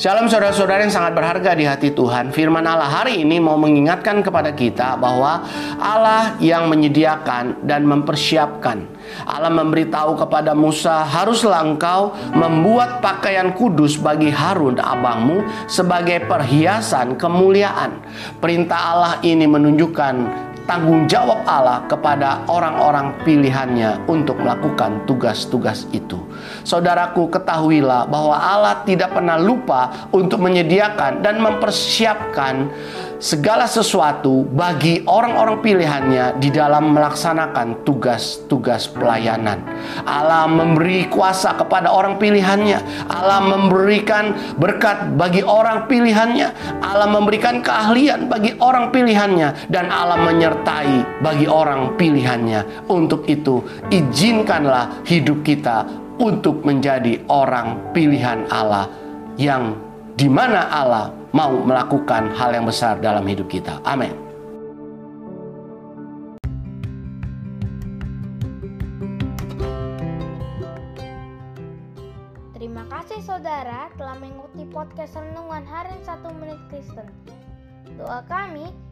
Shalom saudara-saudara yang sangat berharga di hati Tuhan. Firman Allah hari ini mau mengingatkan kepada kita bahwa Allah yang menyediakan dan mempersiapkan. Allah memberitahu kepada Musa, "Haruslah engkau membuat pakaian kudus bagi Harun abangmu sebagai perhiasan kemuliaan." Perintah Allah ini menunjukkan tanggung jawab Allah kepada orang-orang pilihannya untuk melakukan tugas-tugas itu. Saudaraku, ketahuilah bahwa Allah tidak pernah lupa untuk menyediakan dan mempersiapkan segala sesuatu bagi orang-orang pilihannya di dalam melaksanakan tugas-tugas pelayanan. Allah memberi kuasa kepada orang pilihannya. Allah memberikan berkat bagi orang pilihannya. Allah memberikan keahlian bagi orang pilihannya dan Allah menyertai bagi orang pilihannya. Untuk itu, izinkanlah hidup kita untuk menjadi orang pilihan Allah yang di mana Allah mau melakukan hal yang besar dalam hidup kita. Amin. Terima kasih saudara telah mengikuti podcast Renungan Harian 1 Menit Kristen. Doa kami,